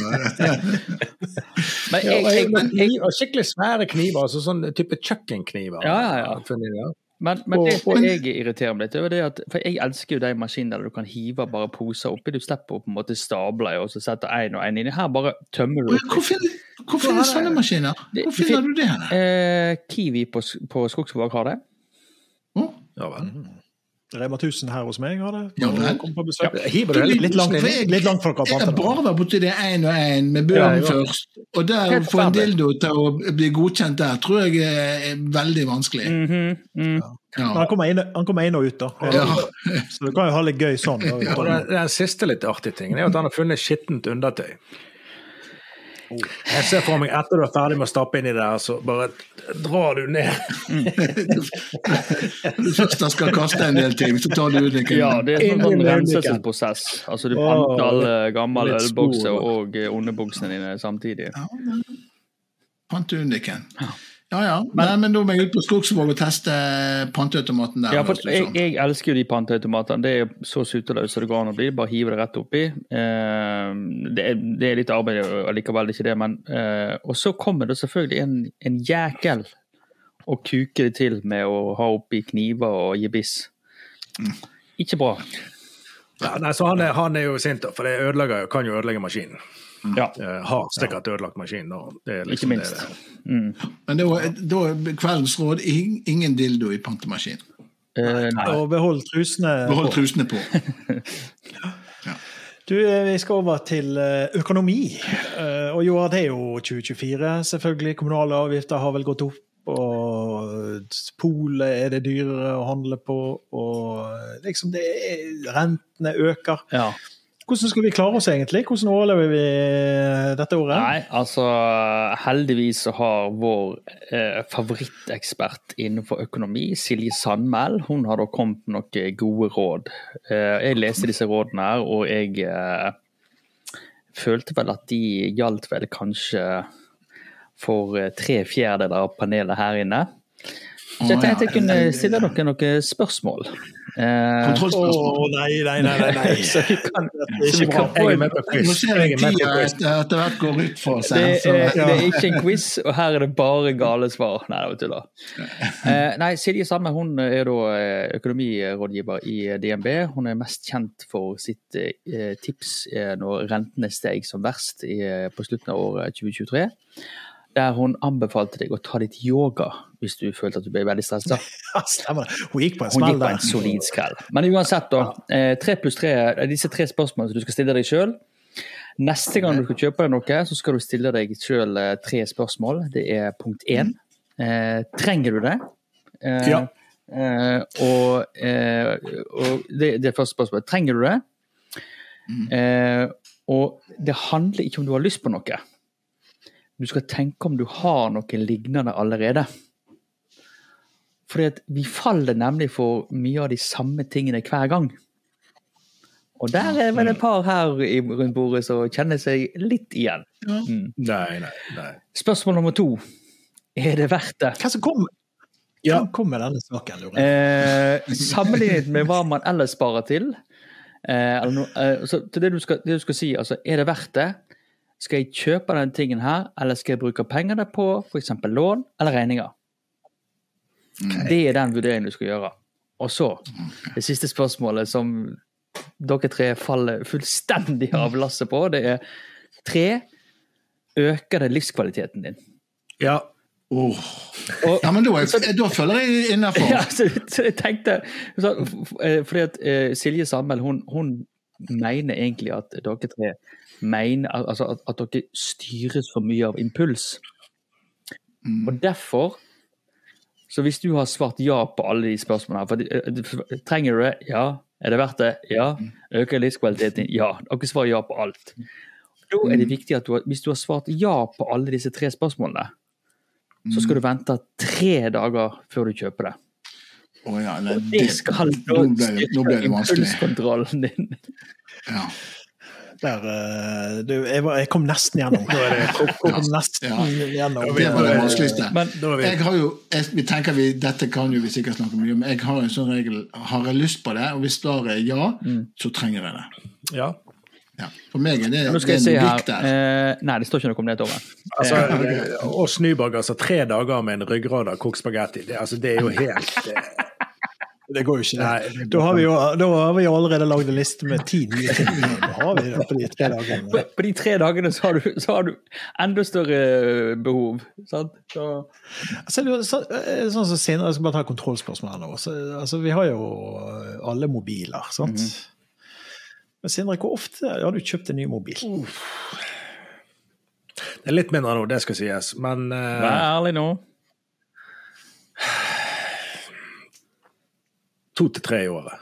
skikkelig svære kniver, altså sånn type kjøkkenkniver. Ja, ja, ja. Men, men det som jeg irriterer meg litt over, det at for jeg elsker jo de maskinene der du kan hive bare poser oppi. Du slipper å på en måte stable og så setter én og én inni. Her bare tømmer du. Hvor finner, hvor finner sånne maskiner? Hvor finner du det? Eh, Kiwi på, på Skogsvåg har det. Oh. Ja vel. Rema 1000 her hos meg har det. Ja. Ja, litt, langt, litt langt fra hverandre. Det er bra å være borti det én og én med børen ja, først. Og der å få en dildo til å bli godkjent der, tror jeg er veldig vanskelig. Mm -hmm. mm. Ja. Han, kommer inn, han, kommer inn, og ut, da. Ja. Så du kan jo ha litt gøy sånn. Den, den siste litt artige tingen er at han har funnet skittent undertøy. Jeg ser for meg etter du er ferdig med å stappe inn i det, så bare drar du ned. Først da skal kaste en del ting, så tar du ut en Ja, det er en sånn renselsesprosess. Altså du panter alle gamle ølbokser og underbuksene dine samtidig. Ja, Pant uniken. Ja. Ja ja, men, Nei, men da må jeg ut på Skogsvåg og teste panteautomaten der. Ja, for jeg, jeg, elsker jo de panteautomatene. Det er så suteløst som det går an å bli. Bare hive det rett oppi. Eh, det, er, det, er, litt arbeid allikevel, ikke det, men eh, Og så kommer det selvfølgelig en, en jækel og kuker det til med å ha oppi kniver og gebiss. Mm. Ikke bra. Ja, nei, så han er, han er jo sint, for det ødelegger, kan jo ødelegge maskinen. Ja. Uh, har sikkert ødelagt maskinen. Liksom ikke minst. Det, mm. Men da er kveldens råd ingen dildo i pantemaskin. Uh, og behold trusene behold på. Trusene på. ja. Du, eh, Vi skal over til økonomi. Og jo, det er jo 2024, selvfølgelig. Kommunale avgifter har vel gått opp. Og polet er det dyrere å handle på. Og liksom det er, rentene øker. Ja. Hvordan skal vi klare oss egentlig? Hvordan overlever vi dette året? Nei, altså Heldigvis så har vår eh, favorittekspert innenfor økonomi, Silje Sandmæl, hun har da kommet med noen gode råd. Eh, jeg leste disse rådene her, og jeg eh, følte vel at de gjaldt vel kanskje for eh, tre fjerdedeler av panelet her inne. Så jeg tenkte jeg kunne stille dere noen spørsmål. Eh, Kontrollspørsmål? Å nei, nei, nei. nei. så vi kan, så vi kan få en Nå ser jeg tida etter hvert går ut for seg. Det er, det er ikke en quiz, og her er det bare gale svar. Nei, det var eh, nei, Silje Sandme hun er da eh, økonomirådgiver i DNB. Hun er mest kjent for sitt eh, tips når rentene steg som verst i, på slutten av året 2023 der hun anbefalte deg å ta litt yoga hvis du følte at du ble veldig stressa. Ja, stemmer det. Hun gikk på en smell der. solid skrell. Men uansett, da. Eh, tre pluss tre, disse tre spørsmålene som du skal stille deg sjøl. Neste gang du skal kjøpe deg noe, så skal du stille deg sjøl eh, tre spørsmål. Det er punkt én. Eh, trenger du det? Eh, ja. Eh, og, eh, og det, det er første spørsmålet. Trenger du det? Mm. og det handler ikke om du har lyst på noe. Du skal tenke om du har noe lignende allerede. Fordi at vi faller nemlig for mye av de samme tingene hver gang. Og der er vel et par her rundt bordet som kjenner seg litt igjen. Mm. Nei, nei, nei. Spørsmål nummer to. Er det verdt det? Hva som kom, ja. kom med denne saken? Eh, sammenlignet med hva man ellers sparer til. Eh, eh, til det du, skal, det du skal si, altså, er det verdt det? Skal jeg kjøpe denne tingen her, eller skal jeg bruke pengene på f.eks. lån eller regninger? Okay. Det er den vurderingen du skal gjøre. Og så, det siste spørsmålet som dere tre faller fullstendig av lasset på, det er tre Øker det livskvaliteten din? Ja. Oh. Og, ja, men da, da føler jeg innafor. Ja, så, så, jeg tenkte så, eh, Fordi at uh, Silje Sandmæl, hun, hun, mener egentlig at dere tre mener altså at, at dere styres for mye av impuls. Mm. Og derfor Så hvis du har svart ja på alle de spørsmålene for, uh, Trenger du det? Ja. Er det verdt det? Ja. Mm. Øker livskvaliteten? Ja. Dere svarer ja på alt. Da er det mm. viktig at du, hvis du har svart ja på alle disse tre spørsmålene, så skal du mm. vente tre dager før du kjøper det. Oh, ja, nei, og det skal nå ble, nå ble det vanskelig. Impulskontrollen din. Ja. Der, uh, du, jeg, var, jeg, kom nesten gjennom. Jeg kom, kom nesten ja. gjennom. Det var det vanskeligste. Men, jeg har jo, jeg, vi tenker vi, Dette kan jo vi sikkert snakke mye om. Jeg har en sånn regel Har jeg lyst på det, og hvis svaret er ja, mm. så trenger jeg det. Ja. Ja. For meg er det, Nå skal det er en her. der. Eh, nei, det står ikke noe om det, Tove. Altså, Ås oss Nyborg, altså tre dager med en ryggrad av kokt spagetti, det, altså, det er jo helt eh... Det går jo ikke. Nei, da, har vi jo, da har vi jo allerede lagd en liste med ti nye ting. har vi det på de tre dagene. På, på de tre dagene så har du, så har du enda større behov. Sant? Så. Altså, så, eh, sånn som senere, Jeg skal bare ta kontrollspørsmål her nå. Så, altså, vi har jo alle mobiler. sant? Mm. Men Sindre, hvor ofte har du kjøpt en ny mobil? Uff. Det er litt mindre nå, det skal sies, men uh, Vær ærlig nå. To til tre i året.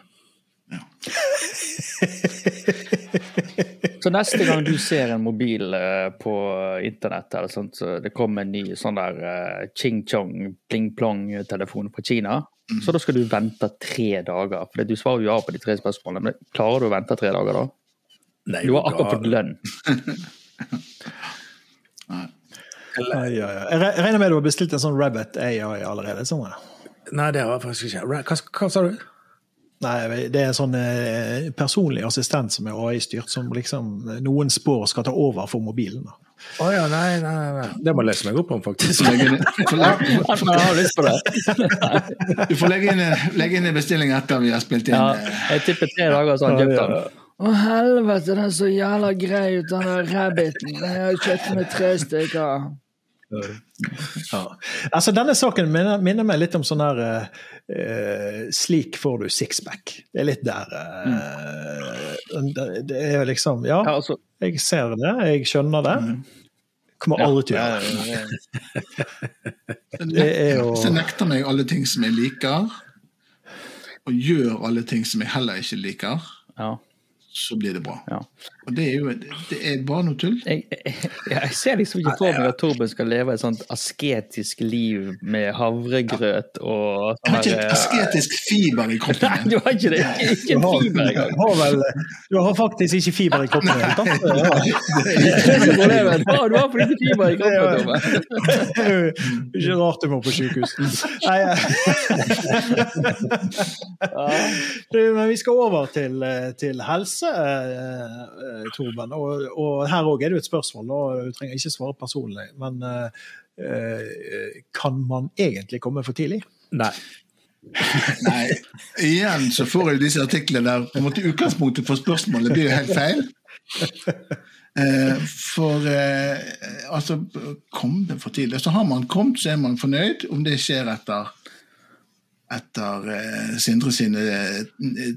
Ja. så neste gang du ser en mobil uh, på internett, eller sånt, så det kommer en ny sånn der uh, ching-chong, pling-plong-telefon fra Kina, så da skal du vente tre dager. For du svarer jo ja på de tre spørsmålene. Men klarer du å vente tre dager da? Nei, du har akkurat fått lønn. Nei. Ja, ja. Jeg regner med du har bestilt en sånn Rabbit AI allerede? Sånn. Nei, det har jeg faktisk ikke. Hva, hva sa du? Nei, Det er en sånn eh, personlig assistent som er AI-styrt, som liksom noen spår skal ta over for mobilen. da. Å oh, ja, nei, nei, nei. Det må jeg lese meg opp om, faktisk. Lyst på det. du får legge inn, legge inn en bestilling etter vi har spilt inn. Ja, eh. jeg tipper tre dager, så har han kjøpt den. Å helvete, den er så jævla grei ut, den der rabbiten. Jeg har kjøpt med tre stykker. Ja. Altså, denne saken minner, minner, meg litt om sånn her uh, Slik får du sixpack. Det er litt der uh, Det er liksom Ja, altså, jeg ser det, jeg skjønner det. Kommer aldri til å gjøre det. er jo jeg nekter meg alle ting som jeg liker, og gjør alle ting som jeg heller ikke liker. Ja så blir det bra. Ja. Og det er jo det er bare noe tull. Jeg, jeg, jeg ser liksom ikke for meg at Torben skal leve et sånt asketisk liv med havregrøt og Jeg har ikke et asketisk fiber i kroppen. Nei, du har ikke det. Ikke en fiber engang. Du, vel, du har faktisk ikke fiber i kroppen. Ja. Du har for ikke fiber i kroppen, Torben. Ikke rart du må på sykehus. Nei, Men vi skal over til, til helse eh, Torben. Og, og her òg er det jo et spørsmål, og du trenger ikke svare personlig. Men eh, kan man egentlig komme for tidlig? Nei. Nei. Igjen så får jeg disse artiklene der på en måte utgangspunktet for spørsmålet blir jo helt feil. Eh, for eh, altså, kom det for tidlig? Så har man kommet, så er man fornøyd. Om det skjer etter etter eh, Sindre sine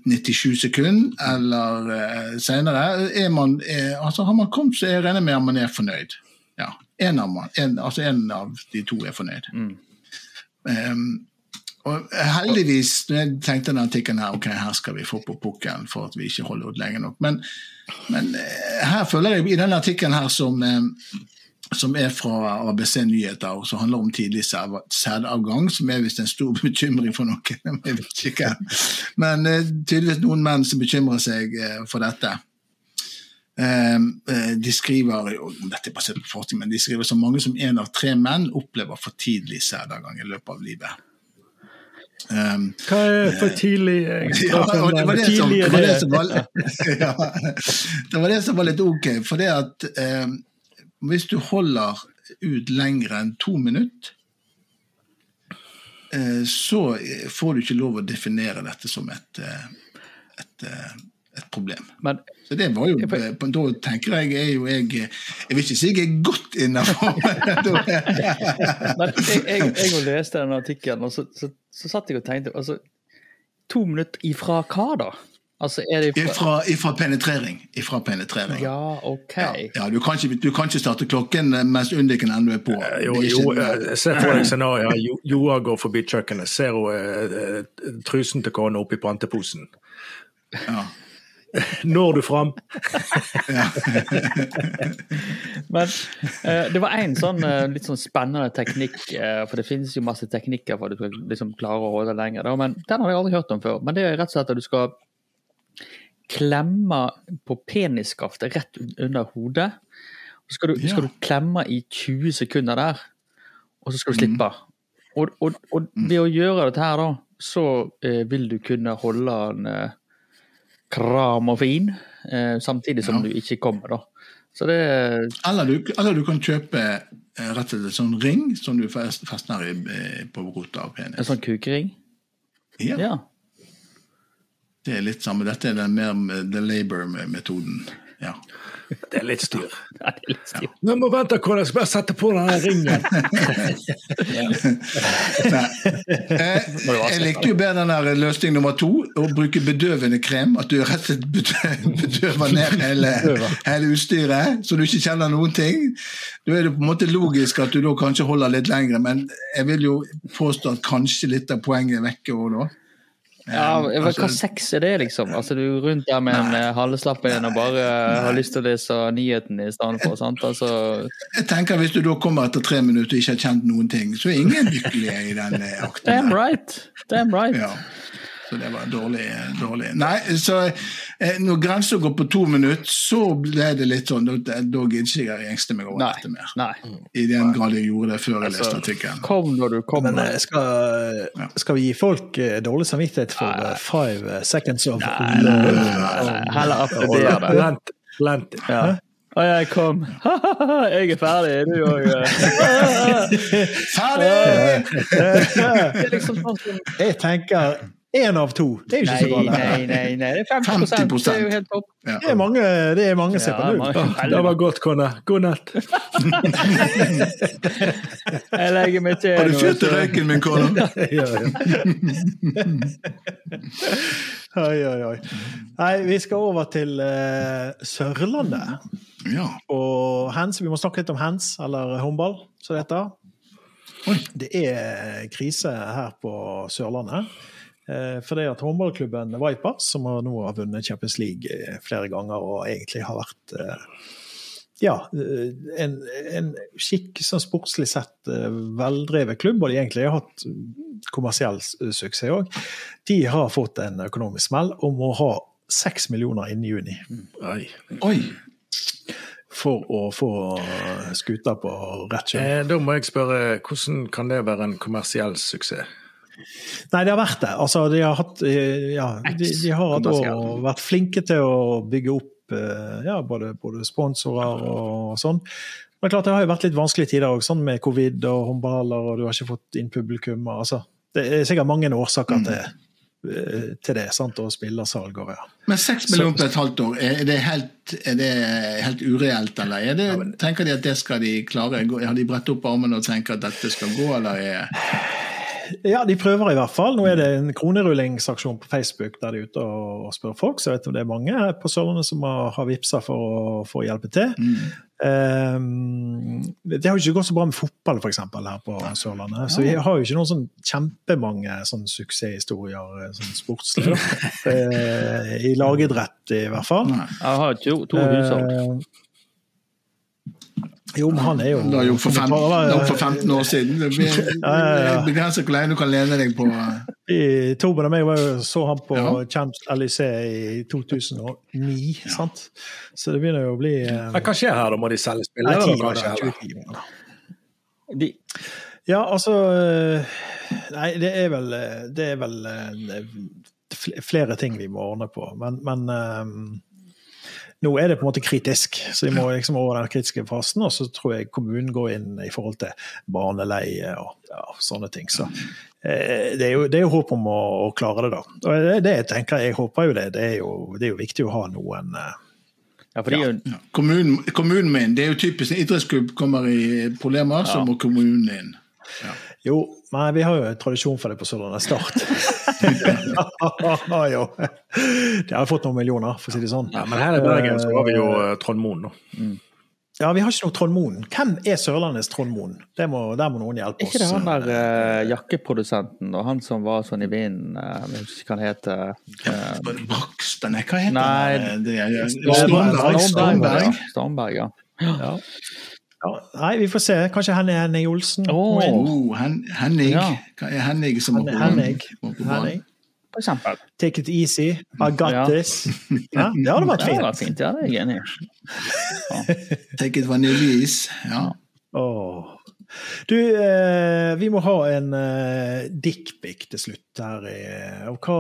97 eh, sekunder, eller eh, senere. Er man, er, altså har man kommet, så jeg regner med at man er fornøyd. Ja, en av, man, en, altså en av de to er fornøyd. Mm. Um, og heldigvis, når jeg tenkte denne artikkelen her, ok, her skal vi få på pukkelen for at vi ikke holder ut lenge nok. Men, men eh, her føler jeg i denne artikkelen her som, som er fra ABC Nyheter, og som handler om tidlig sædavgang, som er visst en stor bekymring for noen. Jeg vet ikke. Men eh, tydeligvis noen menn som bekymrer seg eh, for dette. Eh, de skriver dette er basert på forskning, men de skriver så mange som én av tre menn opplever for tidlig sædavgang i løpet av livet. Um, Hva er for tidlig? Ja, det var det, som, var det, som var, ja, det var det som var litt ok. For det at um, hvis du holder ut lenger enn to minutter, uh, så får du ikke lov å definere dette som et, et, et problem. Men, så det var jo, Da tenker jeg er jo jeg Jeg vil ikke si jeg er godt innafor. Men jeg, jeg, jeg leste den artikkelen, og så, så så satt jeg og tenkte altså, To minutter ifra hva, da? Altså, ifra... Ifra, ifra, penetrering. Ifra penetrering. Ja, ok. Ja, ja, du, kan ikke, du, kan ikke, starte klokken mens undiken ennå er på. Uh, jo, jo uh, se for deg scenarioet. Joa går forbi kjøkkenet, ser hun uh, trusen til kona oppi panteposen. Ja. Når du fram? Men eh, det var en sånn eh, litt sånn spennende teknikk, eh, for det finnes jo masse teknikker for at du skal liksom klare å holde lenger. Da, men Den har jeg aldri hørt om før. Men det er rett og slett at du skal klemme på penisskaftet rett under hodet. Så skal du, ja. skal du klemme i 20 sekunder der, og så skal du slippe. Mm. Og, og, og, ved å gjøre dette her, da, så eh, vil du kunne holde den eh, kram og fin, eh, samtidig som ja. du ikke kommer, da. Så det eller du, eller du kan kjøpe eh, rett og slett en sånn ring som du festner i, eh, på rota av penis. En sånn kukering? Ja. ja. Det er litt samme. Dette er den mer the labor-metoden. Ja. Det er litt styr. Ja, det er litt styr. Ja. Nå må vente, hvordan jeg skal bare sette på den ringen. jeg likte jo bedre den der løsning nummer to, å bruke bedøvende krem. At du rett og slett bedøver ned hele, hele, utstyret, så du ikke kjenner noen ting. Da er det på en måte logisk at du da kanskje holder litt lenger, men jeg vil jo påstå at kanskje litt av poenget er vekke òg da. Ja, hva altså, sex er det, liksom? Altså, Du er rundt der med en halvslapp en og bare Nei. har lyst til å lese nyheten i stedet for. sant? Altså... Jeg tenker Hvis du da kommer etter tre minutter og ikke har kjent noen ting, så er ingen lykkelige i den eh, akten. Damn right. Damn right. Ja. Så det var dårlig. dårlig. Nei, så eh, når grensa går på to minutter, så ble det litt sånn Da, da gidder ikke jeg engste meg over nei, dette mer. Nei. I den grad jeg gjorde det før jeg altså, leste artikkelen. Kom når du kommer. Men eh, skal, skal, vi gi folk eh, dårlig samvittighet for nei. five seconds of Nei, heller applaudere det. Lent, Ja. Og jeg kom. jeg er ferdig, du òg. ferdig! liksom sånn jeg tenker Én av to. Det er jo ikke så galt. Nei, nei, nei. Det er 50, 50 Det er jo helt topp. Ja. Det er mange, det er mange ja, på Det var godt, kone. God natt. jeg legger meg til Har du fyrt i røyken, min kone? ja, oi, oi, oi. Nei, vi skal over til uh, Sørlandet. Ja. Og hands, vi må snakke litt om hands, eller håndball, som det heter. Det er krise her på Sørlandet. Eh, for det at håndballklubben Vipers, som nå har vunnet Champions League eh, flere ganger og egentlig har vært eh, ja, en, en skikk sånn sportslig sett veldrevet klubb, og de egentlig har hatt kommersiell suksess òg, de har fått en økonomisk smell om å ha seks millioner innen juni. Oi. Oi. For å få skuta på rett kjøl. Eh, da må jeg spørre, hvordan kan det være en kommersiell suksess? Nei, det har vært det. Altså, de har, hatt, eh, ja, de, de har vært flinke til å bygge opp eh, ja, både, både, sponsorer og sånn. Men klart det har jo vært litt vanskelige tider òg, sånn med covid og håndballer, og du har ikke fått inn publikum. Altså, det er sikkert mange årsaker mm. til, eh, til det, sant, og spillersalg og ja. Men seks millioner på et halvt år, er det helt, er det helt ureelt, eller er det, tenker de at det skal de klare? Har de bredt opp armene og tenker at dette skal gå, eller er ja, de prøver i hvert fall. Nå er det en kronerullingsaksjon på Facebook der de er ute og spør folk, så jeg vet om det er mange på Sørlandet som har, har vippsa for, for, å hjelpe til. Mm. Um, det har jo ikke gått så bra med fotball for eksempel, her på Sørlandet. Så vi har jo ikke noen sånn kjempemange sånn suksesshistorier sånn sportslig. uh, I lagidrett, i hvert fall. Jeg har to, to hushold. Uh, Jo, men han er jo Det er jo for 15, det var for 15 år siden. Det blir- Ja, ja, ja. begrenser hvor lenge du kan lene deg på I- Torben og meg var jo- så han på Ja. Champs Elysée i 2009, sant? Så det begynner jo å bli eh, hva skjer her, da? Må de selge Nei, spillere, da, kanskje? eller? det. De, Ja, altså eh, Nei, det er vel, eh, det er vel eh, flere ting vi må ordne på. Men, men eh, nå er det på en måte kritisk, så vi må liksom over den kritiske fasen. Og så tror jeg kommunen går inn i forhold til barneleie og ja, sånne ting. Så eh, det er jo, det er jo håp om å, å klare det, da. Og det, det jeg tenker, jeg håper jo det. Det er jo, det er jo viktig å ha noen eh, ja, for de er jo ja. kommunen, kommunen min. Det er jo typisk en idrettsklubb kommer i problemer, så må kommunen inn. Jo, men vi har jo en tradisjon for det på Sørlandet Start. jo. De har fått noen millioner, for å si det sånn. Ja, men her i Bergen så har vi jo eh, Trond Moen, da. Ja, vi har ikke noe Trond Moen. Hvem er Sørlandets Trond Moen? Der må noen hjelpe Er oss. ikke det han der uh, jakkeprodusenten og han som var sånn i vinden uh, Jeg husker ikke hva han heter. Uh, Brakstad, nei, hva heter Nei, er, Stormberg, Stormberg. Ja. Ja. Ja. Nei, vi får se. Kanskje Henning Henning Olsen? Oh, Hen Henning. Ja. Hva er Henning som må på Henning. må på banen? Henning. For eksempel. Take it easy. I got Ja. this. Ja, det hadde vært Det fint. var fint, ja, det er jeg enig i. Take it vaniljeis. Ja. Åh. Du, eh, vi må ha en eh, dickpic til slutt her. Og hva,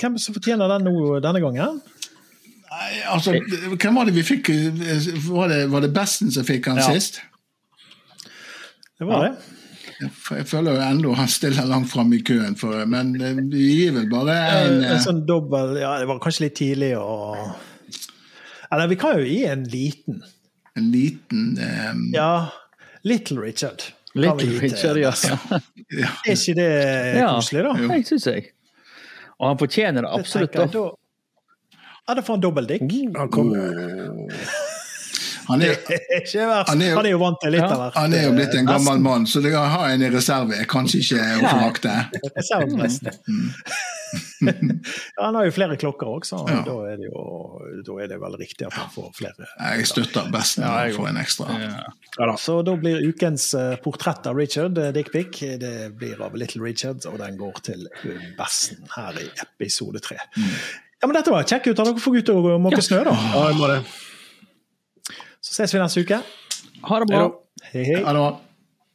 hvem som fortjener den nå denne gangen? Nei, altså, hvem var det vi fikk? Var det, var det Besten som fikk han Ja. sist? Det var Ja. det. Jeg Jeg føler jo ennå han stiller langt fram i køen, for, men eh, vi gir vel bare en En, eh, en sånn dobbel Ja, det var kanskje litt tidlig å Eller vi kan jo gi en liten. en liten um... Ja. Little Richard. Little Richard, ja. Ja. Er ikke det Ja. koselig, da? Jeg syns jeg. Og han fortjener det Det absolutt. jeg da. Ja, det får en dobbel dick. Han kom, Han er, Han er Han er jo vant til litt av hvert. han er jo blitt en gammel mann, så det å ha en i reserve er kanskje ikke å forakte. Ja, han har jo flere klokker også, Ja. da, er det jo, da er det vel riktig at han får flere. Jeg støtter best når jeg får en ekstra. ja, da. Så da blir ukens eh, portrett av Richard, eh, dickpic, det blir av Little Richard, og den går til Bassen her i episode tre. Ja, men dette var kjekk ut. Dere får gå ut og måke snø, da. Ja, jeg må det. Så ses vi neste uke. Ha det bra. Hei, hei. Ha det bra.